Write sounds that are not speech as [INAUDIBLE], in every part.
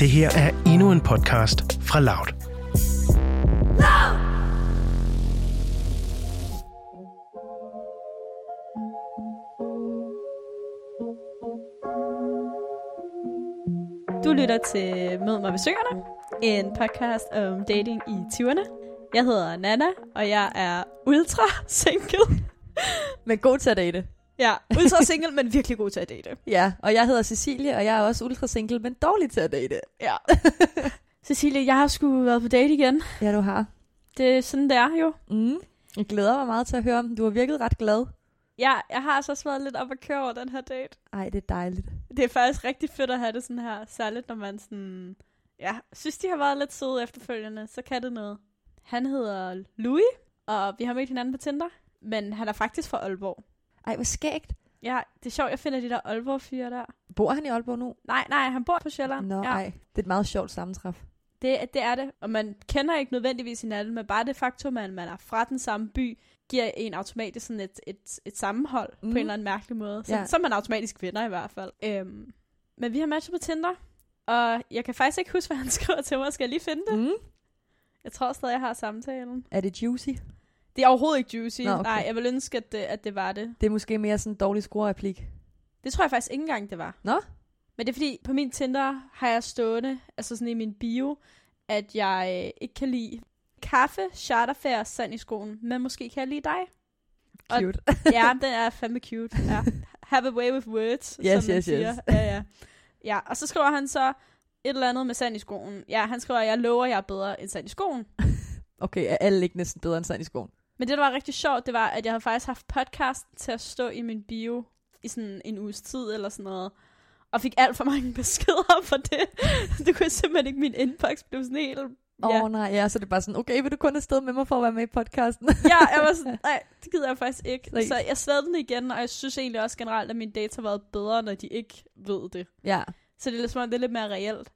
Det her er endnu en podcast fra Loud. Du lytter til Mød mig ved søerne, en podcast om dating i 20'erne. Jeg hedder Nana, og jeg er ultra single. Men god til at date. Ja, [LAUGHS] ultra single, men virkelig god til at date. Ja, og jeg hedder Cecilie, og jeg er også ultra single, men dårlig til at date. Ja. [LAUGHS] Cecilie, jeg har sgu været på date igen. Ja, du har. Det er sådan, det er jo. Mm. Jeg glæder mig meget til at høre om. Du har virket ret glad. Ja, jeg har altså også været lidt op at køre over den her date. Ej, det er dejligt. Det er faktisk rigtig fedt at have det sådan her, særligt når man sådan, ja, synes de har været lidt søde efterfølgende, så kan det noget. Han hedder Louis, og vi har mødt hinanden på Tinder, men han er faktisk fra Aalborg. Ej, hvor skægt. Ja, det er sjovt, jeg finder de der Aalborg-fyre der. Bor han i Aalborg nu? Nej, nej, han bor på Sjælland. Nå, ja. ej. Det er et meget sjovt sammentræf. Det, det er det, og man kender ikke nødvendigvis hinanden, men bare det faktum, at man er fra den samme by, giver en automatisk sådan et, et, et sammenhold mm. på en eller anden mærkelig måde. Så, Ja. så er man automatisk venner i hvert fald. Øhm, men vi har matchet på Tinder, og jeg kan faktisk ikke huske, [LAUGHS] hvad han skriver til mig. Skal jeg lige finde det? Mm. Jeg tror stadig, jeg har samtalen. Er det juicy? Det er overhovedet ikke juicy. Nå, okay. Nej, jeg vil ønske, at det, at det var det. Det er måske mere sådan en dårlig scorereplik. Det tror jeg faktisk ikke engang, det var. Nå? Men det er fordi, på min Tinder har jeg stående, altså sådan i min bio, at jeg øh, ikke kan lide kaffe, charterfærd, sand i skoen, men måske kan jeg lide dig. Og- Cute. [LAUGHS] Ja, den er [LAUGHS] fandme cute. Ja. Have a way with words, Yes, som yes, siger. yes. Ja, ja. ja, og så skriver han så et eller andet med sand i skoen. Ja, han skriver, jeg lover, jeg er bedre end sand i skoen. [LAUGHS] Okay, er alle ikke næsten bedre end sand i skoen? Men det, der var rigtig sjovt, det var, at jeg havde faktisk haft podcast til at stå i min bio i sådan en uges tid eller sådan noget. Og fik alt for mange [LAUGHS] beskeder for det. [LAUGHS] Det kunne jeg simpelthen ikke, min inbox blev sådan helt... Åh Ja. oh, nej, ja, så er det bare sådan, okay, vil du kun afsted med mig for at være med i podcasten? [LAUGHS] ja, jeg var sådan, nej, det gider jeg faktisk ikke. Seriøst? Så jeg slavede den igen, og jeg synes egentlig også generelt, at mine dates har været bedre, når de ikke ved det. ja. Så det er lidt som om, det er lidt mere reelt.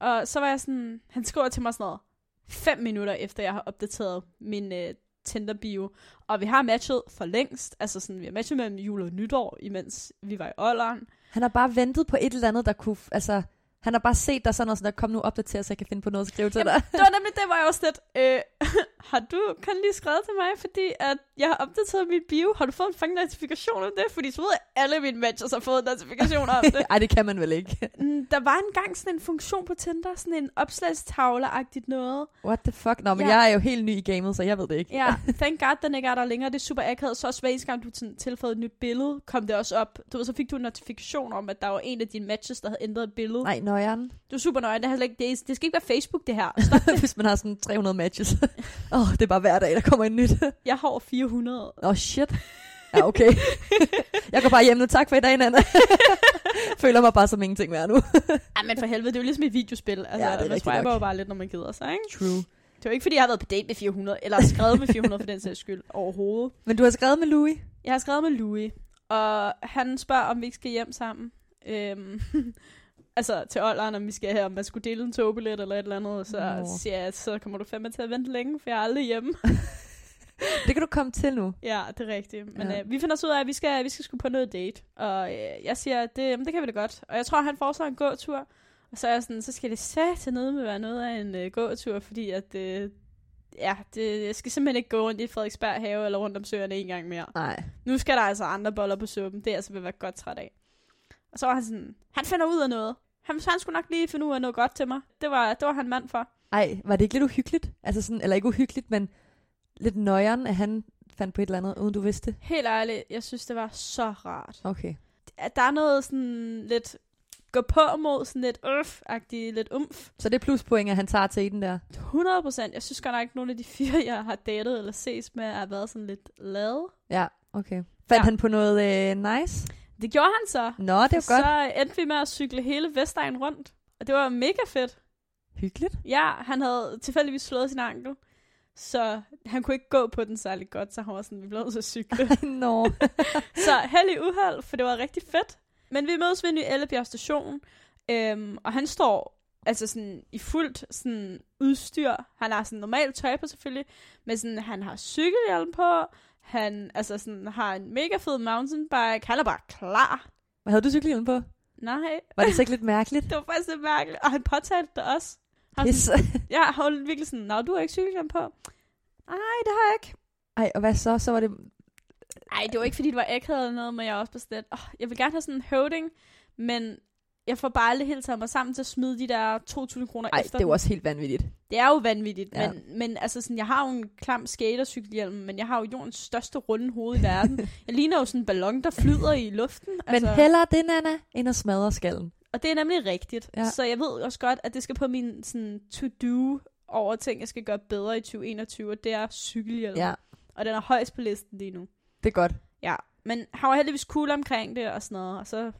Og så var jeg sådan, han skriver til mig sådan noget, fem minutter efter jeg har opdateret min øh, Tinder-bio. Og vi har matchet for længst. Altså sådan, vi har matchet mellem jul og nytår, imens vi var i Ålderen. Han har bare ventet på et eller andet, der kunne... Altså, han har bare set dig sådan noget, sådan der kom nu opdater, så jeg kan finde på noget at skrive til dig. Det var nemlig det, var jeg også lidt, øh, [LAUGHS] har du kun lige skrevet til mig, fordi at jeg har opdateret min bio. Har du fået en fucking notifikation om det? Fordi så ved jeg, alle mine matches har fået en notifikation om det. [LAUGHS] Ej, det kan man vel ikke. Mm, Der var engang sådan en funktion på Tinder, sådan en opslagstavle-agtigt noget. What the fuck? Nå, men Ja. jeg er jo helt ny i gamet, så jeg ved det ikke. Ja, [LAUGHS] thank god, den ikke er der længere. Det er super akavet. Så også hver eneste gang, du tilføjede et nyt billede, kom det også op. Du ved, så fik du en notifikation om, at der var en af dine matches, der havde ændret et billede. Nej, nøjeren. Du er super nøje. Det, slet ikke, det, er- det skal ikke være Facebook, det her. Stop. [LAUGHS] Hvis man har sådan 300 matches. [LAUGHS] Åh, oh, det er bare hver dag, der kommer en nyt. [LAUGHS] Jeg har over 400. Åh, oh, shit. Ja, okay. jeg går bare hjem nu. Tak for i dag, Nana. Føler mig bare som ingenting mere nu. Ej, men for helvede, det er jo ligesom et videospil. Altså, Ja, det er man swiper jo bare lidt, når man gider sig, ikke? True. Det var ikke, fordi jeg har været på date med 400, eller skrevet med 400 for den sags skyld overhovedet. Men du har skrevet med Louis. Jeg har skrevet med Louis, og han spørger, om vi ikke skal hjem sammen. Øhm, altså til Olderen, om vi skal her, om man skulle dele en togbillet eller et eller andet. Så Nå. siger jeg, så kommer du fandme til at vente længe, for jeg er aldrig hjemme. [LAUGHS] Det kan du komme til nu. ja, det er rigtigt. Men Ja. øh, vi finder os ud af, at vi skal, vi skal sgu på noget date. Og øh, jeg siger, at det, jamen, det kan vi da godt. Og jeg tror, han foreslår en gåtur. Og så er jeg sådan, så skal det sætte til noget med at være noget af en øh, gåtur, fordi at... Øh, Ja, det, jeg skal simpelthen ikke gå rundt i Frederiksberg have eller rundt om søerne en gang mere. Nej. Nu skal der altså andre boller på suppen. Det er jeg altså ved at være godt træt af. Og så var han sådan, han finder ud af noget. Han, han skulle nok lige finde ud af noget godt til mig. Det var, det var han mand for. Ej, var det ikke lidt uhyggeligt? Altså sådan, eller ikke uhyggeligt, men lidt nøjeren, at han fandt på et eller andet, uden du vidste? Helt ærligt, jeg synes, det var så rart. Okay. Der er noget sådan lidt gå på mod, sådan lidt øf-agtigt, lidt umf. Så det er pluspoint, at han tager til den der. 100 procent. Jeg synes godt nok, at nogle af de fire, [LAUGHS] jeg har datet eller ses med, har været sådan lidt lade. Ja, okay. Fandt ja. han på noget øh, nice? Det gjorde han så. Nå, det er jo godt. Så endte vi med at cykle hele Vestegn rundt. Og det var mega fedt. Hyggeligt. Ja, han havde tilfældigvis slået sin ankel. Så han kunne ikke gå på den særlig godt, så han var sådan, vi blev at cykle. [LAUGHS] Nå. [LAUGHS] så heldig uheld, for det var rigtig fedt. Men vi mødes ved Ny Ellebjerg station, øhm, og han står altså sådan i fuldt sådan udstyr. Han har sådan normalt tøj på selvfølgelig, men sådan, han har cykelhjelm på, han altså sådan, har en mega fed mountainbike, han er bare klar. Hvad havde du cykelhjelm på? Nej, Var det så ikke lidt mærkeligt? [LAUGHS] det var faktisk lidt mærkeligt. Og han påtalte det også. Han sådan, så... [LAUGHS] ja, han var virkelig sådan, Nå, du har ikke cykelhjelm på. Nej, det har jeg ikke. Ej, og hvad så? Så var det... Nej, det var ikke, fordi det var akavet eller noget, men jeg også bestemt, oh, jeg vil gerne have sådan en høvding, men jeg får bare aldrig helt taget mig sammen til at smide de der 2.000 kroner Ej, efter det er jo også helt vanvittigt. Det er jo vanvittigt, Ja. men, men altså sådan, jeg har jo en klam skatercykelhjelm, men jeg har jo jordens største runde hoved i verden. [LAUGHS] jeg ligner jo sådan en ballon, der flyder i luften. Men hellere det, Nana, end at smadre skallen. Og det er nemlig rigtigt. Ja. Så jeg ved også godt, at det skal på min sådan, to-do over ting, jeg skal gøre bedre i 2021, og det er cykelhjelm. Ja, Og den er højst på listen lige nu. det er godt. Ja, men han var heldigvis cool omkring det og sådan noget, og så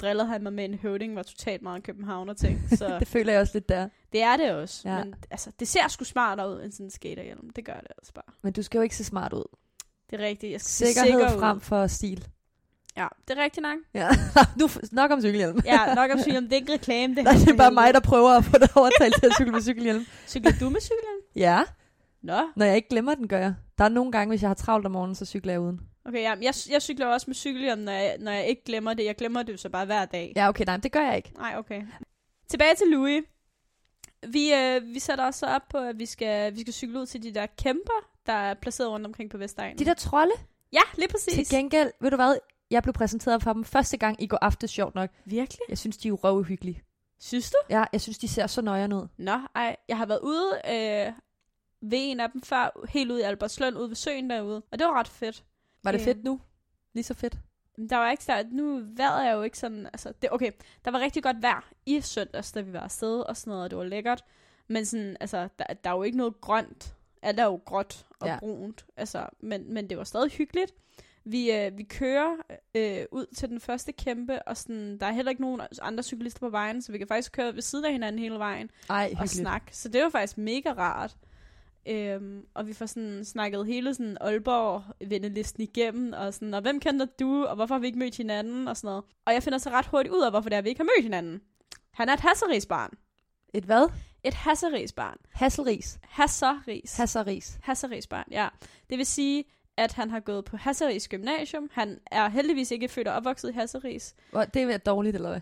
drillede han mig med en høvding, var totalt meget københavner ting. [LAUGHS] Så Det føler jeg også lidt der. det er det også. Ja. Men altså, det ser sgu smartere ud end sådan en skaterhjelm. Det gør det altså bare. Men du skal jo ikke se smart ud. Det er rigtigt. Jeg skal Sikkerhed sikker ud. frem for stil. Ja, det er rigtigt nok. Ja. [LAUGHS] nu nok om cykelhjelm. Ja, nok om cykelhjelm. Det er ikke reklame, det Nej, det er bare mig, der prøver at få dig overtalt til at cykle med cykelhjelm. [LAUGHS] Cykler du med cykelhjelm? Ja, Nå. når jeg ikke glemmer den, gør jeg. Der er nogle gange, hvis jeg har travlt om morgenen, så cykler jeg uden. Okay, ja, jeg, jeg cykler også med cykelhjelm, når jeg, når jeg ikke glemmer det. Jeg glemmer det jo så bare hver dag. Ja, okay, nej, det gør jeg ikke. Nej, okay. Tilbage til Louis. Vi, øh, vi sætter os så op på, at vi skal, vi skal cykle ud til de der kæmper, der er placeret rundt omkring på Vestegnen. De der trolde, Ja, lige præcis. til gengæld, ved du hvad, jeg blev præsenteret for dem første gang i går aftes, sjovt nok. Virkelig? Jeg synes, de er røvhyggelige. Synes du? Ja, jeg synes, de ser så nøjere ud. Nå, ej. Jeg har været ude øh, ved en af dem før, helt ude i Albertslund, ude ved søen derude. Og det var ret fedt. Var det Øh. fedt nu? Lige så fedt. Der var ikke der, nu vejret er jo ikke sådan, altså, det, okay, der var rigtig godt vejr i søndags, da vi var afsted og sådan noget, og det var lækkert. Men sådan, altså, der, der er jo ikke noget grønt. Alt er jo gråt og ja. brunt, altså, men, men det var stadig hyggeligt. Vi, øh, vi kører øh, ud til den første kæmpe, og sådan, der er heller ikke nogen andre cyklister på vejen, så vi kan faktisk køre ved siden af hinanden hele vejen Ej, og hyggeligt. snakke. Så det var faktisk mega rart. Øhm, og vi får sådan snakket hele sådan Aalborg-vennelisten igennem, og sådan, og hvem kender du, og hvorfor har vi ikke mødt hinanden, og sådan noget. Og jeg finder så ret hurtigt ud af, hvorfor det er, vi ikke har mødt hinanden. Han er et hasserisbarn. Et hvad? Et hasserisbarn. Hasselris. Hasseris. Hasseris. Hasserisbarn, ja. Det vil sige, at han har gået på Hasseris Gymnasium. Han er heldigvis ikke født og opvokset i Hasseris. Hvor- Det er dårligt, eller hvad?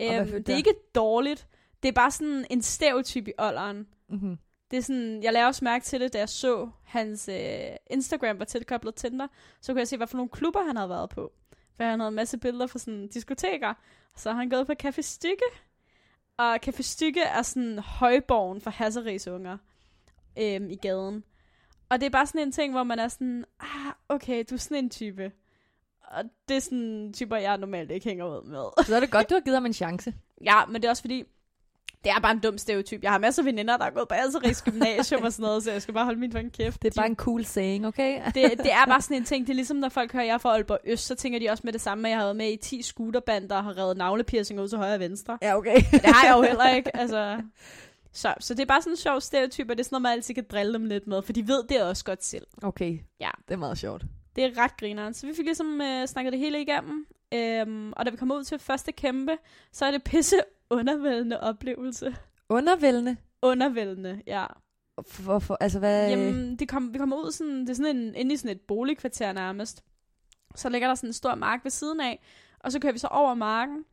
Øhm, det er der? ikke dårligt. Det er bare sådan en stereotyp i alderen. Mm-hmm. Det er sådan, jeg lavede også mærke til det, da jeg så hans øh, Instagram var tilkoblet Tinder. Så kunne jeg se, hvad for nogle klubber han havde været på. For han havde en masse billeder fra sådan diskoteker. Så har han gået på Café Stykke. Og Café Stykke er sådan højborgen for Hasseris unger øhm, i gaden. Og det er bare sådan en ting, hvor man er sådan, ah, okay, du er sådan en type. Og det er sådan typer, jeg normalt ikke hænger ud med. Så er det godt, du har givet ham en chance. Ja, men det er også fordi, det er bare en dum stereotyp. Jeg har masser af veninder, der er gået på Asseris Gymnasium og sådan noget, så jeg skal bare holde min fucking kæft. Det er bare en cool saying, okay? det, det er bare sådan en ting, det er ligesom når folk hører, jeg er fra Aalborg Øst, så tænker de også med det samme, at jeg har været med i 10 scooterbander og har reddet navlepiercing ud til højre og venstre. Ja, okay. Det har jeg jo heller ikke, altså. Så, så det er bare sådan en sjov stereotyp, og det er sådan noget, man altid kan drille dem lidt med, for de ved det også godt selv. Okay, Ja. det er meget sjovt. Det er ret grineren. Så vi fik ligesom øh, snakket det hele igennem. Øhm, og da vi kommer ud til første kæmpe, så er det pisse undervældende oplevelse. Undervældende. Undervældende, ja. Hvorfor? Altså, hvad... Jamen, de kom, vi kommer ud sådan, det er sådan en, inde i sådan et boligkvarter nærmest. Så ligger der sådan en stor mark ved siden af, og så kører vi så over marken,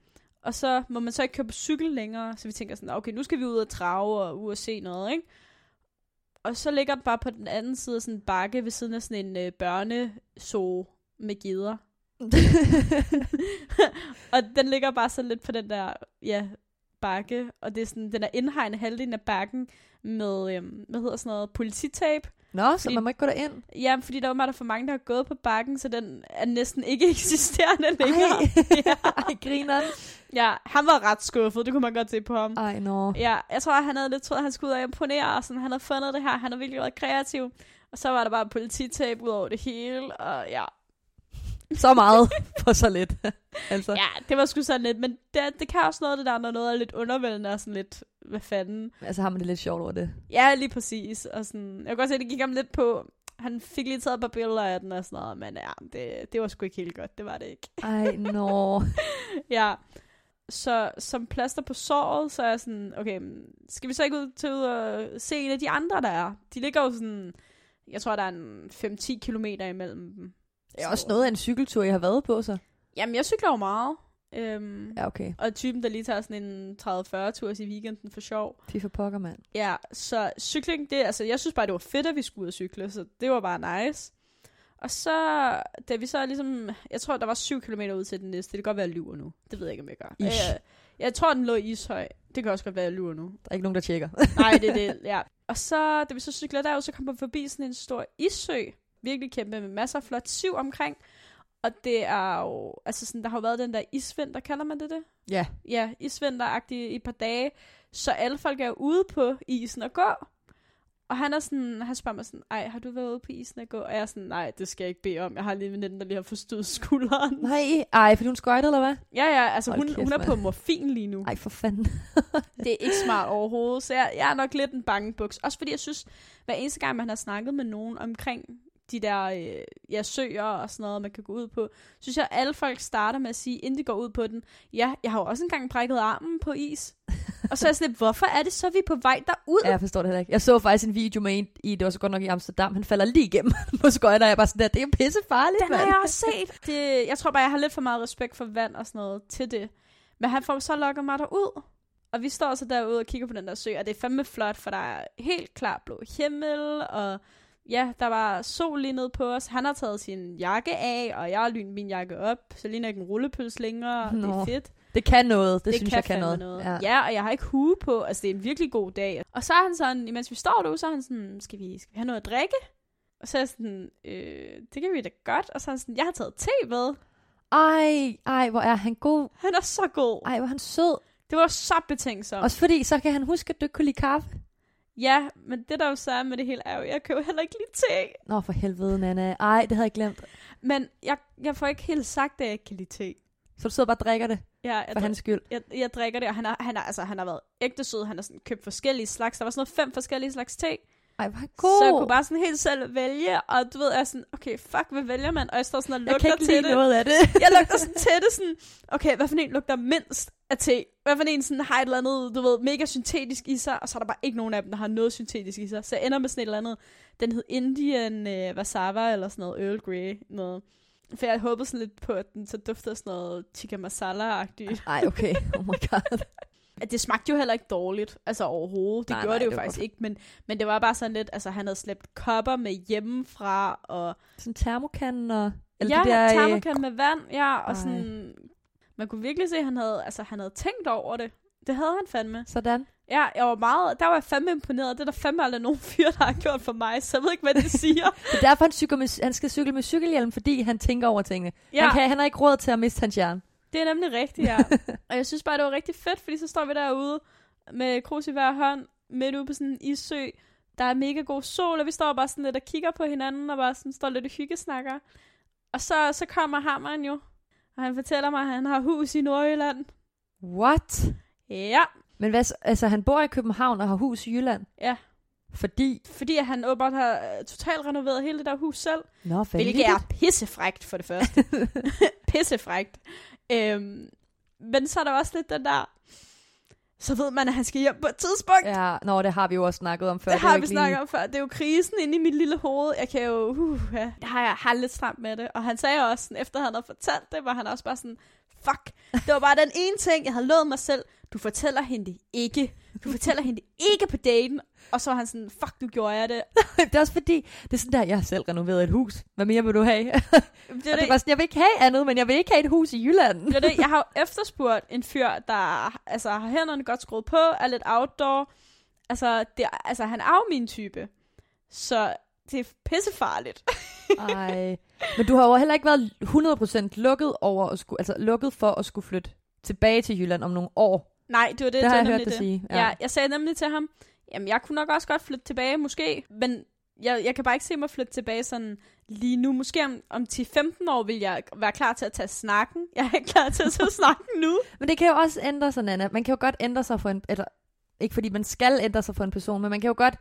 og så må man så ikke køre på cykel længere, så vi tænker sådan, okay, nu skal vi ud og trave og ud og se noget, ikke? Og så ligger den bare på den anden side af sådan en bakke ved siden af sådan en øh, børneså med gider. [LAUGHS] og den ligger bare så lidt på den der, ja, bakke, og det er sådan, den er indhegnet halvdelen af bakken med, øhm, hvad hedder sådan noget, polititape. Nå, så Fordi- man må ikke gå derind. Ja, fordi der var der for mange, der har gået på bakken, så den er næsten ikke [LAUGHS] eksisterende længere. Ej, [LAUGHS] ja. Ej grineren. ja, han var ret skuffet, det kunne man godt se på ham. Ej, nå. Ja, jeg tror, han havde lidt troet, at han skulle ud og imponere, og sådan, han havde fundet det her, han har virkelig været kreativ. Og så var der bare polititab ud over det hele, og ja, Så meget for så lidt. altså. ja det var sgu sådan lidt, men det, det kan også noget, det der, når noget er lidt undervældende og sådan lidt, hvad fanden. altså har man det lidt sjovt over det. Ja, lige præcis, og sådan, jeg kan godt se, det gik ham lidt på, han fik lige taget et par billeder af den og sådan noget, men ja, det, det var sgu ikke helt godt, det var det ikke. Ej, nå. [LAUGHS] Ja. Så som plaster på såret, så er jeg sådan, okay, skal vi så ikke ud til og se en af de andre, der er? De ligger jo sådan, jeg tror, der er en 5-10 kilometer imellem dem. Det er også noget af en cykeltur, jeg har været på, så. Jamen, jeg cykler jo meget. Øhm, Ja, okay. Og typen, der lige tager sådan en 30-40 tur i weekenden for sjov. Fy for pokker, mand. Ja, så cykling, det, altså, jeg synes bare, det var fedt, at vi skulle ud og cykle, så det var bare nice. Og så, da vi så ligesom, jeg tror, der var 7 km ud til den næste. Det kan godt være, jeg lyver nu. Det ved jeg ikke, om jeg gør. Ish. Jeg, jeg tror, den lå i Ishøj. Det kan også godt være, jeg lyver nu. Der er ikke nogen, der tjekker. Nej, det er [LAUGHS] det, ja. Og så, da vi så cykler derud, så kom vi forbi sådan en stor issø. Virkelig kæmpe med masser af flot siv omkring. Og det er jo, altså sådan, der har jo været den der isvinter, kalder man det det? ja. Ja, isvinteragtig i et par dage. Så alle folk er ude på isen og gå. Og han er sådan, han spørger mig sådan, ej, har du været ude på isen og gå? Og jeg er sådan, nej, det skal jeg ikke bede om. Jeg har lige en veninde, der lige har forstået skulderen. Nej, ej, fordi hun skøjtede, eller hvad? Ja, ja, altså Hold hun, kæft, hun er på morfin lige nu. Ej, for fanden. Det er ikke smart overhovedet, så jeg, jeg er nok lidt en bange buks. Også fordi jeg synes, hver eneste gang, man har snakket med nogen omkring de der øh, ja, søer og sådan noget, man kan gå ud på, synes jeg, at alle folk starter med at sige, inden de går ud på den, ja, jeg har jo også engang brækket armen på is. og så er jeg sådan lidt, hvorfor er det så, vi er på vej derud? Ja, jeg forstår det heller ikke. Jeg så faktisk en video med en i, det var så godt nok i Amsterdam, han falder lige igennem [LAUGHS] på skøjter, og jeg bare sådan der, det er jo pisse farligt, Den har jeg også set. Det, jeg tror bare, jeg har lidt for meget respekt for vand og sådan noget til det. Men han får så lukket mig derud. Og vi står så derude og kigger på den der sø, og det er fandme flot, for der er helt klart blå himmel, og ja, der var sol lige nede på os. Han har taget sin jakke af, og jeg har lynet min jakke op, så ligner ikke en rullepøls længere. Det Nå. er fedt. Det kan noget, det, Det synes kan jeg kan noget. noget. Ja. ja, og jeg har ikke hue på. Altså, det er en virkelig god dag. Og så er han sådan, imens vi står derude, så er han sådan, skal vi, skal vi have noget at drikke? Og så er jeg sådan, øh, det kan vi da godt. Og så er han sådan, jeg har taget te med. Ej, ej, hvor er han god. Han er så god. Ej, hvor er han sød. Det var så betænksomt. Også fordi, så kan han huske, at du ikke kunne lide kaffe. Ja, men det der jo så er med det hele er jo, jeg jo heller ikke lide te. Nå, for helvede, Nana. Ej, det havde jeg glemt. Men jeg, jeg får ikke helt sagt, at jeg ikke kan lide te. Så du sidder bare og drikker det, Ja, jeg, for hans skyld. jeg, jeg drikker det, og han har, han, har, altså, han har været ægte sød. Han har sådan købt forskellige slags. Der var sådan noget fem forskellige slags te. Ej, hvor God. Så jeg kunne bare sådan helt selv vælge, og du ved, jeg er sådan, okay, fuck, hvad vælger man? Og jeg står sådan og jeg lugter kan ikke til lide det. noget af det. Jeg lugter sådan til det, sådan, okay, hvad for en lugter mindst af te? Hvad for en sådan har et eller andet, du ved, mega syntetisk i sig, og så er der bare ikke nogen af dem, der har noget syntetisk i sig. Så jeg ender med sådan et eller andet, den hed Indian øh, Wasava, eller sådan noget Earl Grey, noget. For jeg håbede sådan lidt på, at den så duftede sådan noget tikka masala-agtigt. Ej, okay. Oh my god. [LAUGHS] At det smagte jo heller ikke dårligt, altså overhovedet. Det Nej, gjorde nej, det jo det faktisk godt. ikke, men, men det var bare sådan lidt, altså han havde slæbt kopper med hjemmefra, og Sådan termokanden og... Eller ja, det der, øh, termokan med vand, ja, og Ej. sådan, man kunne virkelig se, at han havde, altså, han havde tænkt over det. Det havde han fandme. Sådan. Ja, jeg var meget, der var jeg fandme imponeret. Det er der fandme aldrig nogen [LAUGHS] fyr, der har gjort for mig, så jeg ved ikke, hvad det siger. [LAUGHS] Det er derfor, han, cykler med, han skal cykle med cykelhjelm, fordi han tænker over tingene. Ja, Han, kan, han har ikke råd til at miste hans hjerne. Det er nemlig rigtigt, ja. [LAUGHS] og jeg synes bare, det var rigtig fedt, fordi så står vi derude med krus i hver hånd, midt ude på sådan en issø. Der er mega god sol, og vi står bare sådan lidt og kigger på hinanden, og bare sådan står lidt og hyggesnakker. Og så, så kommer hammeren jo, og han fortæller mig, at han har hus i Nordjylland. What? Ja, Men hvad, så- altså, han bor i København og har hus i Jylland. Ja. Fordi... fordi at han åbenbart har øh, totalt renoveret hele det der hus selv. Nå, Hvilket er pissefrægt for det første. [LAUGHS] [LAUGHS] pissefrægt. Øhm, men så er der også lidt den der, så ved man, at han skal hjem på et tidspunkt. Ja, nå, det har vi jo også snakket om før. det jo har vi lige- snakket om før. Det er jo krisen inde i mit lille hoved. Jeg kan jo, uh, ja, det har jeg har lidt stramt med det. Og han sagde også, sådan, efter han havde fortalt det, var han også bare sådan, fuck, det var bare den ene ting, jeg havde lovet mig selv. Du fortæller hende det ikke. Du fortæller hende det ikke på daten. Og så var han sådan, fuck, du gjorde jeg det. [LAUGHS] det er også fordi, det er sådan der, jeg har selv renoveret et hus. Hvad mere vil du have? [LAUGHS] Det er det det, var sådan, jeg vil ikke have andet, men jeg vil ikke have et hus i Jylland. Det er det. Jeg [LAUGHS] har efterspurgt en fyr, der altså, har hænderne godt skruet på, er lidt outdoor. Altså, det, altså han er jo min type. Så det er pissefarligt. Ej. Men du har jo heller ikke været 100% lukket over at skulle, altså lukket for at skulle flytte tilbage til Jylland om nogle år. Nej, det var det, Det har jeg hørt dig det. sige, ja. Ja. jeg sagde nemlig til ham, jamen jeg kunne nok også godt flytte tilbage, måske. Men jeg, jeg kan bare ikke se mig flytte tilbage sådan lige nu. Måske om, om 10-15 år vil jeg være klar til at tage snakken. Jeg er ikke klar til at tage [LAUGHS] snakken nu. Men det kan jo også ændre sig, Nana. Man kan jo godt ændre sig for en... Eller, ikke fordi man skal ændre sig for en person, men man kan jo godt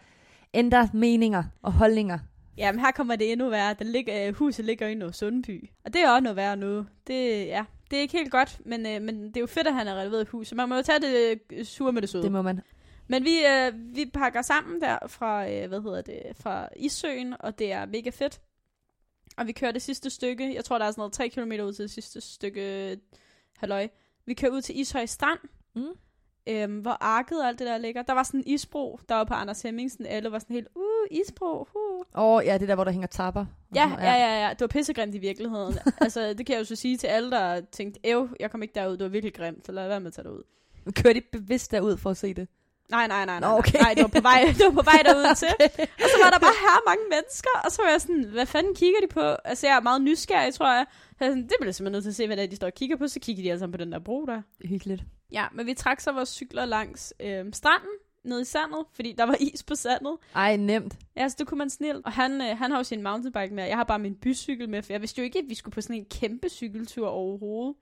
ændre meninger og holdninger. Jamen, her kommer det endnu værre. Den ligger, huset ligger i noget Sundby. Og det er også noget værre nu. Det, ja, det er ikke helt godt, men, øh, men det er jo fedt, at han har renoveret et hus. Så man må jo tage det øh, sure med det søde. Det må man. Men vi, øh, vi pakker sammen der fra, øh, hvad hedder det, fra Issøen, og det er mega fedt. Og vi kører det sidste stykke. Jeg tror, der er sådan noget 3 km ud til det sidste stykke halløj. Vi kører ud til Ishøj Strand, Mm. øhm, hvor arket og alt det der ligger. Der var sådan en isbro, der var på Anders Hemmingsen. Alle var sådan helt, uh, isbro, uh. Åh, oh, ja, det der, hvor der hænger tapper. Ja, ja, ja, ja. Det var pissegrimt i virkeligheden. [LAUGHS] altså, det kan jeg jo så sige til alle, der tænkte, æv, jeg kom ikke derud, det var virkelig grimt, så lad være med at tage derud. Kører de bevidst derud for at se det? Nej, nej, nej, nej. Okay. nej. det var på vej, det var på vej derud [LAUGHS] til. Og så var der bare her mange mennesker, og så var jeg sådan, hvad fanden kigger de på? Altså, jeg er meget nysgerrig, tror jeg. Så jeg sådan, det bliver jeg simpelthen nødt til at se, hvad det er, de står og kigger på. Så kigger de alle sammen på den der bro der. Hyggeligt. Ja, men vi trak så vores cykler langs øhm, stranden, ned i sandet, fordi der var [LAUGHS] is på sandet. Ej, nemt. Ja, så det kunne man snilt. Og han, øh, han har jo sin mountainbike med, og jeg har bare min bycykel med, for jeg vidste jo ikke, at vi skulle på sådan en kæmpe cykeltur overhovedet.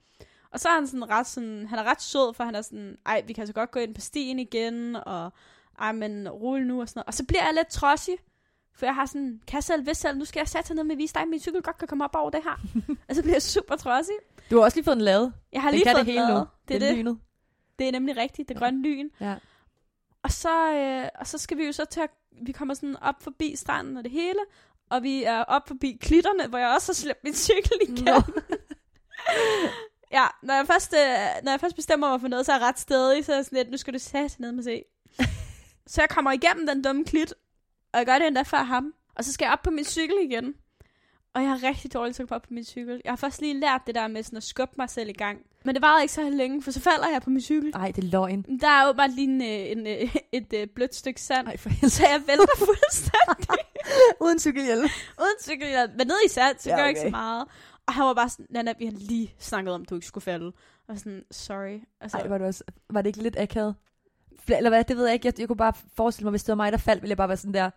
Og så er han sådan ret sådan, han er ret sød, for han er sådan, ej, vi kan så godt gå ind på stien igen, og ej, men rulle nu og sådan noget. Og så bliver jeg lidt trodsig, for jeg har sådan, kan jeg selv, hvis selv, nu skal jeg sætte ned med at vise dig, at min cykel godt kan komme op over det her. [LAUGHS] og så bliver jeg super trodsig. Du har også lige fået den lavet. Jeg har Den lige fået det hele lavet. nu. Det er det. lynet. Det er nemlig rigtigt, det grønne lyn. Ja. Og så, øh, og så skal vi jo så til at, vi kommer sådan op forbi stranden og det hele, og vi er op forbi klitterne, hvor jeg også har slæbt min cykel igen. [LAUGHS] Ja, når jeg, først, øh, når jeg først bestemmer mig for noget, så er jeg ret stedig, så er jeg sådan lidt, nu skal du sætte ned med se. [LAUGHS] så jeg kommer igennem den dumme klit, og jeg gør det endda før ham. Og så skal jeg op på min cykel igen. Og jeg er rigtig dårlig til at komme op på min cykel. Jeg har først lige lært det der med sådan at skubbe mig selv i gang. Men det varede ikke så længe, for så falder jeg på min cykel. Ej, det er løgn. Der er jo bare lige en, øh, en, øh, [LAUGHS] et, et blødt stykke sand. Ej, for helvede. Så jeg vælter [LAUGHS] fuldstændig [LAUGHS] Uden cykelhjelm. uden cykelhjelm. Men ned i sand, så Ja, ja, gør okay. ikke okay. så meget. Og han var bare sådan, Nana, vi har lige snakket om, at du ikke skulle falde. Og sådan, sorry. Altså, Ej, var det, også, var det ikke lidt akavet? Eller hvad, det ved jeg ikke. Jeg, jeg kunne bare forestille mig, hvis det var mig, der faldt, ville jeg bare være sådan der,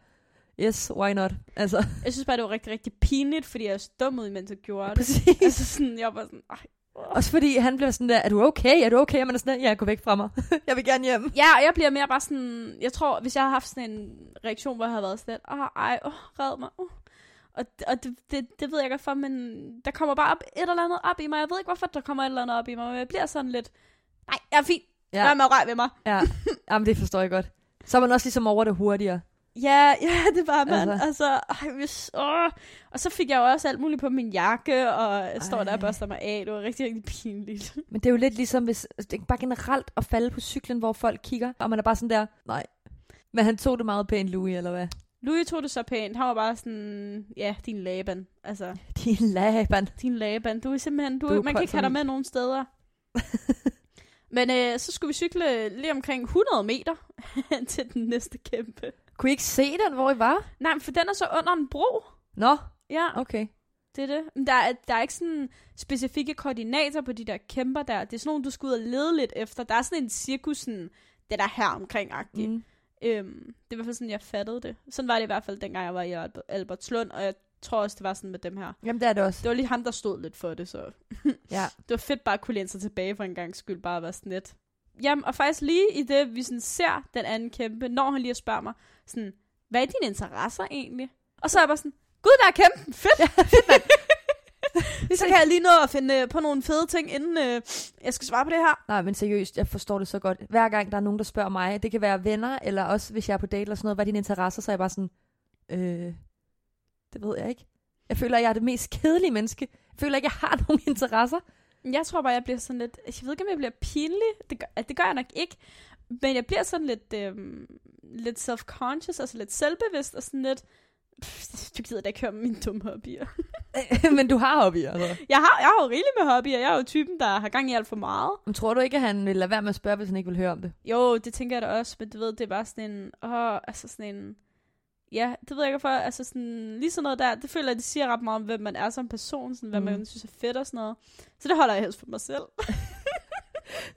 yes, why not? Altså, [LAUGHS] jeg synes bare, det var rigtig, rigtig pinligt, fordi jeg er dum ud, mens jeg gjorde det. præcis. Altså sådan, jeg var sådan, ej. Også fordi han blev sådan der, er du okay? Er du okay? Og man er sådan der, ja, gå væk fra mig. [LAUGHS] jeg vil gerne hjem. Ja, og jeg bliver mere bare sådan, jeg tror, hvis jeg havde haft sådan en reaktion, hvor jeg havde været sådan lidt, åh, ej, åh, red mig, åh. Og, og det, det, det ved jeg godt for, men der kommer bare op et eller andet op i mig. Jeg ved ikke, hvorfor der kommer et eller andet op i mig, men jeg bliver sådan lidt, nej, jeg er fint. Ja. Ja, Lad mig røre ved mig. ja. [LAUGHS] Jamen, det forstår jeg godt. Så er man også ligesom over det hurtigere. Ja, [LAUGHS] ja, det var man. Altså. Altså, altså ej, hvis, åh. Og så fik jeg jo også alt muligt på min jakke, og jeg står der og Ej. børster mig af. Det var rigtig, rigtig pinligt. [LAUGHS] Men det er jo lidt ligesom, hvis, det er bare generelt at falde på cyklen, hvor folk kigger, og man er bare sådan der, nej. Men han tog det meget pænt, Louis, eller hvad? Louis tog det så pænt. Han var bare sådan, ja, din laban. Altså, [LAUGHS] Din laban. din laban. Du er simpelthen, du, Du er man kan ikke have dig med nogen steder. Men øh, så skulle vi cykle lige omkring 100 meter til den næste kæmpe. Kunne I ikke se den, hvor I var? Nej, men for den er så under en bro. Nå, Ja, okay. det er det. Men der er, der er ikke sådan specifikke koordinater på de der kæmper der. Det er sådan nogle, du skal ud og lede lidt efter. Der er sådan en cirkus, sådan, det der her omkring agtigt. Mm. Mm. Øhm, det er i hvert fald sådan, jeg fattede det. Sådan var det i hvert fald, dengang jeg var i Alber- Albertslund, og jeg tror også, det var sådan med dem her. Jamen, det er det også. Det var lige ham, der stod lidt for det, så [LAUGHS] Ja. det var fedt bare at kunne læne sig tilbage for en gang skyld, bare at være sådan lidt. Jamen, og faktisk lige i det, vi sådan ser den anden kæmpe, når han lige spørger mig, sådan, hvad er dine interesser egentlig? Og så er jeg bare sådan, gud, der er kæmpen, fedt! Ja, fedt [LAUGHS] så kan jeg lige nå at finde øh, på nogle fede ting, inden øh, jeg skal svare på det her. Nej, men seriøst, jeg forstår det så godt. Hver gang der er nogen, der spørger mig, det kan være venner, eller også hvis jeg er på date eller sådan noget, hvad er dine interesser, så er jeg bare sådan, øh, det ved jeg ikke. Jeg føler, at jeg er det mest kedelige menneske. Jeg føler ikke, jeg har [LAUGHS] nogen interesser. Jeg tror bare, jeg bliver sådan lidt... Jeg ved ikke, om jeg bliver pinlig. Det gør, det gør jeg nok ikke. Men jeg bliver sådan lidt, øhm, lidt self-conscious, altså lidt selvbevidst, og sådan lidt... Pff, du gider da ikke høre om mine dumme hobbyer. [LAUGHS] men du har hobbyer, altså. Jeg har, jeg har jo rigeligt med hobbyer. Jeg er jo typen, der har gang i alt for meget. Men tror du ikke, at han vil lade være med at spørge, hvis han ikke vil høre om det? Jo, det tænker jeg da også, men du ved, det er bare sådan en... Åh, altså sådan en... Ja, det ved jeg ikke hvorfor. Altså sådan, lige sådan noget der, det føler jeg, det siger ret meget om, hvem man er som person, sådan, hvad Mm. man synes er fedt og sådan noget. Så det holder jeg helst for mig selv. [LAUGHS]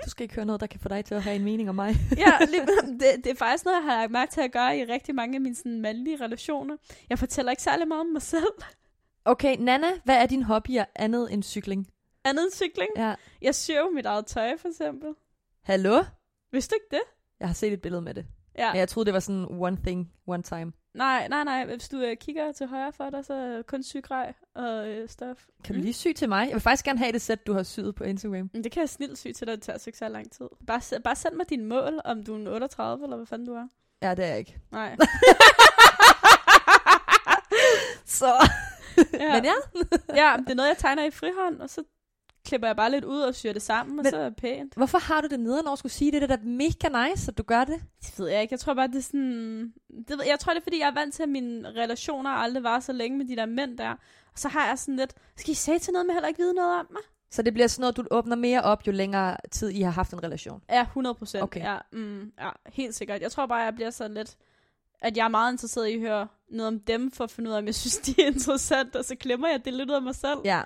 Du skal ikke høre noget, der kan få dig til at have en mening om mig. [LAUGHS] ja, lige, det, det er faktisk noget, jeg har lagt mærke til at gøre i rigtig mange af mine sådan, mandlige relationer. Jeg fortæller ikke særlig meget om mig selv. Okay, Nana, hvad er din hobbyer andet end cykling? Andet end cykling. Ja. Jeg syr jo mit eget tøj, for eksempel. Hallo? Vidste du ikke det? Jeg har set et billede med det. Ja. Men jeg troede, det var sådan one thing, one time. Nej, nej, nej. Hvis du øh, kigger til højre for dig, så er kun sygrej og øh, stof. Kan du lige sy til mig? Jeg vil faktisk gerne have det sæt, du har syet på Instagram. Men Det kan jeg snilt sy til dig, det tager så ikke så lang tid. Bare, se- bare send mig dine mål, om du er en 38, eller hvad fanden du er. Ja, det er jeg ikke. Nej. [LAUGHS] Så. ja. Men ja. ja, det er noget, jeg tegner i frihånd, og så klipper jeg bare lidt ud og syr det sammen, og Men- så er det pænt. Hvorfor har du det nederen over at skulle sige det? Det er da mega nice, at du gør det. Det ved jeg ikke. Jeg tror bare, det er sådan... Det, ved- jeg tror, det er, fordi jeg er vant til, at mine relationer aldrig var så længe med de der mænd der. Og så har jeg sådan lidt... Skal I sige til noget, men heller ikke vide noget om mig? Så det bliver sådan noget, du åbner mere op, jo længere tid I har haft en relation. Ja, 100 procent. Okay. Ja, mm, ja, helt sikkert. Jeg tror bare, jeg bliver sådan lidt... At jeg er meget interesseret i at høre noget om dem, for at finde ud af, om jeg synes, de er interessante. Og så glemmer jeg det lidt ud af mig selv. Ja.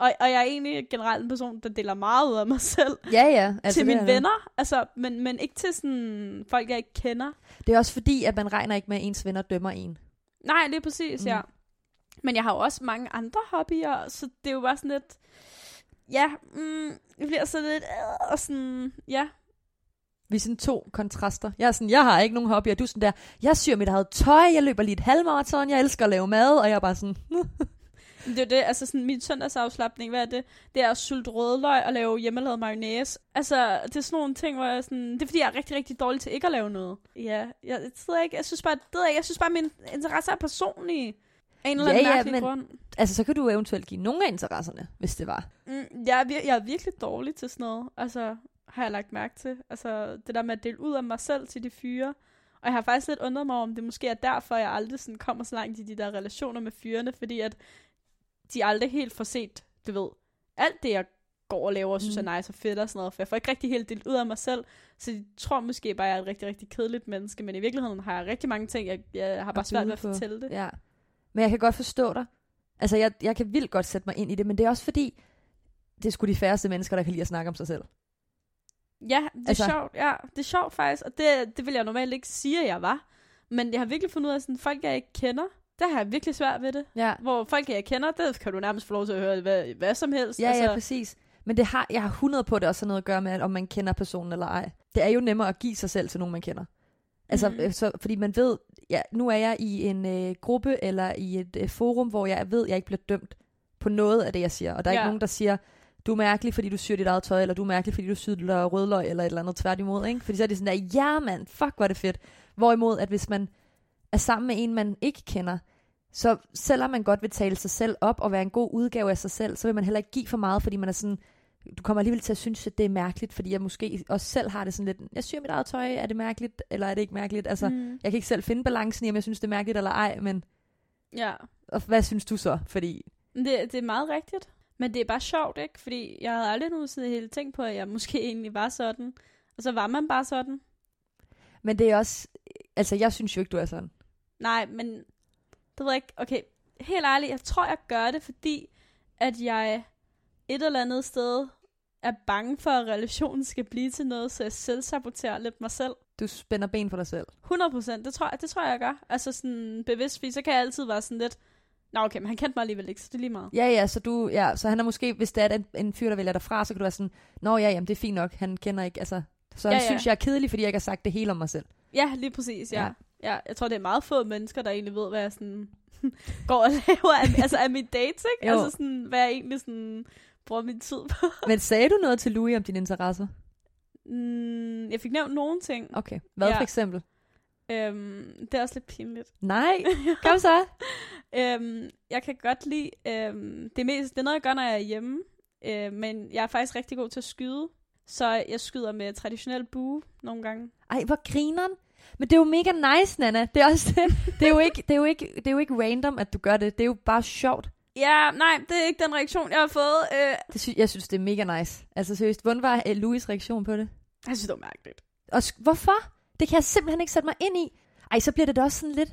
Og, og jeg er egentlig generelt en person, der deler meget ud af mig selv. Ja, ja. Altså, til mine venner, altså, men, men ikke til sådan folk, jeg ikke kender. Det er også fordi, at man regner ikke med, at ens venner dømmer en. Nej, det er præcis, Mm. ja. Men jeg har jo også mange andre hobbyer, så det er jo bare sådan lidt... Ja, mm, det bliver så lidt... Øh, og sådan, ja. Vi er sådan to kontraster. Jeg er sådan, jeg har ikke nogen hobby, og du er sådan der, jeg syr mit eget tøj, jeg løber lige et halvmarathon, jeg elsker at lave mad, og jeg er bare sådan, [LAUGHS] Det er det, altså sådan min søndagsafslapning, hvad er det? Det er at sulte rødløg og lave hjemmelavet mayonnaise. Altså, det er sådan nogle ting, hvor jeg sådan... Det er fordi, jeg er rigtig, rigtig dårlig til ikke at lave noget. Ja, jeg, jeg, ved ikke, jeg synes bare, det jeg, ikke, jeg synes bare, min interesse er personlige. Af en eller Ja, anden ja, mærkelig men- grund. altså så kan du eventuelt give nogle af interesserne, hvis det var. Mm, jeg, er vir- jeg er virkelig dårlig til sådan noget. Altså, har jeg lagt mærke til. Altså, det der med at dele ud af mig selv til de fyre. Og jeg har faktisk lidt undret mig om, det måske er derfor, jeg aldrig sådan kommer så langt i de der relationer med fyrene, fordi at de aldrig helt får set, du ved, alt det, jeg går og laver og synes Mm. er nice og fedt og sådan noget, for jeg får ikke rigtig helt delt ud af mig selv, så de tror måske bare, at jeg er et rigtig, rigtig kedeligt menneske, men i virkeligheden har jeg rigtig mange ting, jeg, jeg har bare svært ved at fortælle det. Ja. Men jeg kan godt forstå dig. Altså, jeg, jeg kan vildt godt sætte mig ind i det, men det er også fordi, det er sgu de færreste mennesker, der kan lide at snakke om sig selv. Ja, det er Altså- sjovt. Ja, det er sjovt faktisk, og det, det vil jeg normalt ikke sige, at jeg var. Men jeg har virkelig fundet ud af, at folk, jeg ikke kender, der har jeg virkelig svært ved det. Ja. Hvor folk, jeg kender, der kan du nærmest få lov til at høre hvad, hvad som helst. Ja, altså, ja, præcis. Men det har, jeg har 100 på, at det også har noget at gøre med, at om man kender personen eller ej. Det er jo nemmere at give sig selv til nogen, man kender. Altså, mm. så, fordi man ved, ja, nu er jeg i en øh, gruppe eller i et øh, forum, hvor jeg ved, jeg ikke bliver dømt på noget af det, jeg siger. Og der er ja. Ikke nogen, der siger, du er mærkelig, fordi du syr dit eget tøj, eller du er mærkelig, fordi du syr rødløg, eller et eller andet tværtimod. Ikke? Fordi så er det sådan der, ja mand, fuck hvor er det fedt. Hvorimod, at hvis man er sammen med en, man ikke kender, så selvom man godt vil tale sig selv op og være en god udgave af sig selv, så vil man heller ikke give for meget, fordi man er sådan, du kommer alligevel til at synes, at det er mærkeligt, fordi jeg måske også selv har det sådan lidt, jeg syr mit eget tøj, er det mærkeligt, eller er det ikke mærkeligt? Altså, mm. jeg kan ikke selv finde balancen i, om jeg synes, det er mærkeligt eller ej, men ja. og hvad synes du så? Fordi, Det, det er meget rigtigt. Men det er bare sjovt, ikke? Fordi jeg havde aldrig nogensinde helt tænkt på, at jeg måske egentlig var sådan. Og så var man bare sådan. men det er også, altså jeg synes jo ikke, du er sådan. Nej, men det ved jeg ikke. Okay, helt ærligt, jeg tror, jeg gør det, fordi at jeg et eller andet sted er bange for, at relationen skal blive til noget, så jeg selv saboterer lidt mig selv. Du spænder ben for dig selv. 100 procent, det tror, jeg, det tror jeg, jeg gør. Altså sådan bevidst, fordi så kan jeg altid være sådan lidt, Nå okay, men han kendte mig alligevel ikke, så det er lige meget. Ja, ja, så du, ja, så han er måske, hvis det er en, en fyr, der vælger dig fra, så kan du være sådan, nå ja, jamen det er fint nok, han kender ikke, altså, så Ja, han ja. synes, jeg er kedelig, fordi jeg ikke har sagt det hele om mig selv. Ja, lige præcis, ja. Ja. Ja. jeg tror, det er meget få mennesker, der egentlig ved, hvad jeg sådan [LAUGHS] går og laver af, altså af mit dates, ikke? Jo. Altså sådan, hvad jeg egentlig sådan bruger min tid på. [LAUGHS] Men sagde du noget til Louis om dine interesser? Mm, jeg fik nævnt nogle ting. Okay, hvad Ja. for eksempel? Øhm, det er også lidt pinligt. Nej, [LAUGHS] kom så. øhm, jeg kan godt lide, øhm, det, er mest, det er noget, jeg gør, når jeg er hjemme. Øh, men jeg er faktisk rigtig god til at skyde. Så jeg skyder med traditionel bue nogle gange. Ej, hvor grineren. Men det er jo mega nice, Nana. Det er, også det. Det, er jo ikke, det, er jo ikke, det er jo ikke random, at du gør det. Det er jo bare sjovt. Ja, nej, det er ikke den reaktion, jeg har fået. Øh, Det sy- jeg synes, det er mega nice. Altså seriøst, hvordan var øh, Louis' reaktion på det? jeg synes, det var mærkeligt. Og hvorfor? Det kan jeg simpelthen ikke sætte mig ind i. Ej, så bliver det da også sådan lidt...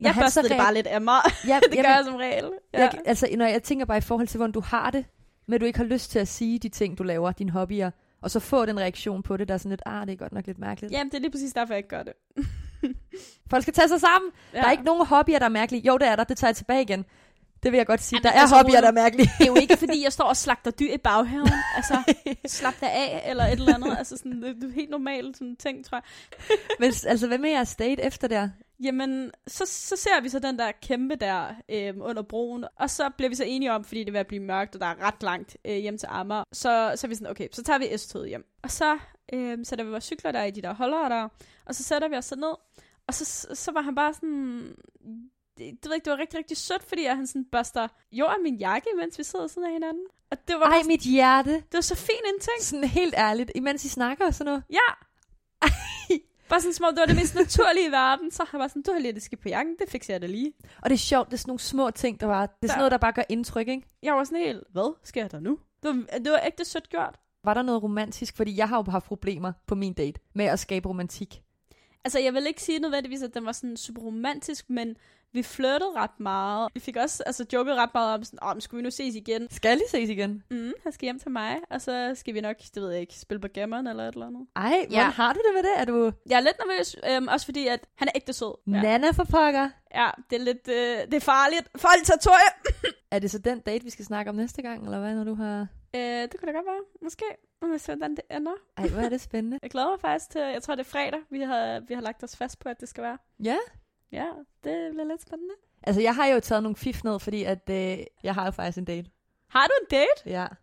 Når Jeg børstede det bare lidt af mig. Ja, [LAUGHS] det gør jeg som regel. Ja. Jeg, altså, når jeg tænker bare i forhold til, hvordan du har det, at du ikke har lyst til at sige de ting, du laver, dine hobbyer, og så få den reaktion på det, der er sådan lidt, ah, det er godt nok lidt mærkeligt. Jamen, det er lige præcis derfor, jeg ikke gør det. [LAUGHS] Folk skal tage sig sammen. Ja. Der er ikke nogen hobbyer, der er mærkelige. Jo, det er der. Det tager jeg tilbage igen. Det vil jeg godt sige. Jamen, der er altså, hobbyer, der er mærkelige. Det er jo ikke, [LAUGHS] fordi jeg står og slagter dyr i baghaven. altså, [LAUGHS] slap dig af, eller et eller andet. Altså, sådan, det, er helt normalt sådan ting, tror jeg. Men altså, hvad med jeres date efter der? Jamen, så, så ser vi så den der kæmpe der øhm, under broen, og så bliver vi så enige om, fordi det vil blive mørkt, og der er ret langt øh, hjem til Amager, så, så er vi sådan, okay, så tager vi S-toget hjem. Og så øhm, sætter vi vores cykler der i de der holdere der, og så sætter vi os så ned, og så, så var han bare sådan, det, du ved ikke, det var rigtig, rigtig sødt, fordi han sådan børster jord af min jakke, mens vi sidder sådan af hinanden. Og det var, Ej, bare, mit hjerte. det var så fin en ting. Sådan helt ærligt, imens I snakker og sådan noget. Ja. Bare sådan som om, det var det mest naturlige i verden. Så har jeg bare sådan, du har lige det skidt på jakken, det fikser jeg da lige. Og det er sjovt, det er sådan nogle små ting, der var... Det er Der- sådan noget, der bare gør indtryk, ikke? Jeg var sådan helt, hvad sker der nu? Det var, det var ægte sødt gjort. Var der noget romantisk? Fordi jeg har jo haft problemer på min date med at skabe romantik. Altså, jeg vil ikke sige nødvendigvis, at den var sådan super romantisk, men vi flirtede ret meget. Vi fik også altså, joket ret meget om, sådan, om skulle vi nu ses igen? Skal lige ses igen? Mm, han skal hjem til mig, og så skal vi nok, det ved jeg ikke, spille på gammeren eller et eller andet. Ej, hvordan Ja. har du det med det? Er du Jeg er lidt nervøs, øhm, også fordi, at han er ægte sød. ja. Nana for pokker? ja det er lidt, øh, det er farligt. Farligt territorie! [LAUGHS] Er det så den date, vi skal snakke om næste gang, eller hvad, når du har... Øh, det kunne da godt være, måske. Nu må se, hvordan det ender. Ej, hvor er det spændende. [LAUGHS] Jeg glæder mig faktisk til, jeg tror det er fredag, vi har, vi har lagt os fast på, at det skal være. Ja. Ja, det bliver lidt spændende. Altså, jeg har jo taget nogle fif ned, fordi at, øh, jeg har jo faktisk en date. Har du en date? Ja. [LAUGHS]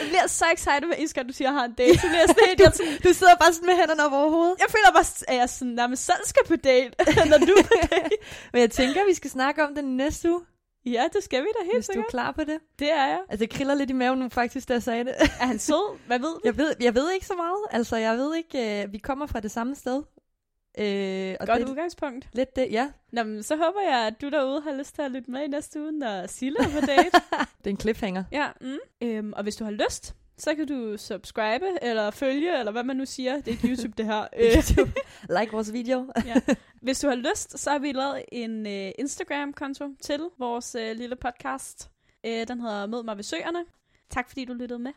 Jeg bliver så excited eneste gang, du siger, at jeg har en date. Så bliver jeg sådan jeg, [LAUGHS] sådan, Du sidder bare sådan med hænderne op over hovedet. jeg føler bare, at jeg sådan, nærmest selv skal på date, [LAUGHS] når du er på date. Men jeg tænker, vi skal snakke om det næste uge, Ja, det skal vi da helt hvis du er sikkert. klar på det. Det er jeg. Altså, det kriller lidt i maven nu faktisk, da jeg sagde det. Er han sød? Hvad ved du? Jeg ved, jeg ved ikke så meget. Altså, jeg ved ikke, øh, vi kommer fra det samme sted. Øh, og Godt det udgangspunkt. lidt det, ja. Nå, men så håber jeg, at du derude har lyst til at lytte med i næste uge, når Silla er på [LAUGHS] date. Det er en cliffhanger. ja, mm. øhm, og hvis du har lyst, så kan du subscribe, eller følge, eller hvad man nu siger. Det er YouTube, det her. [LAUGHS] Øh, YouTube. like vores video. Hvis du har lyst, så har vi lavet en øh, Instagram-konto til vores øh, lille podcast. Øh, den hedder Mød mig ved søerne. Tak fordi du lyttede med.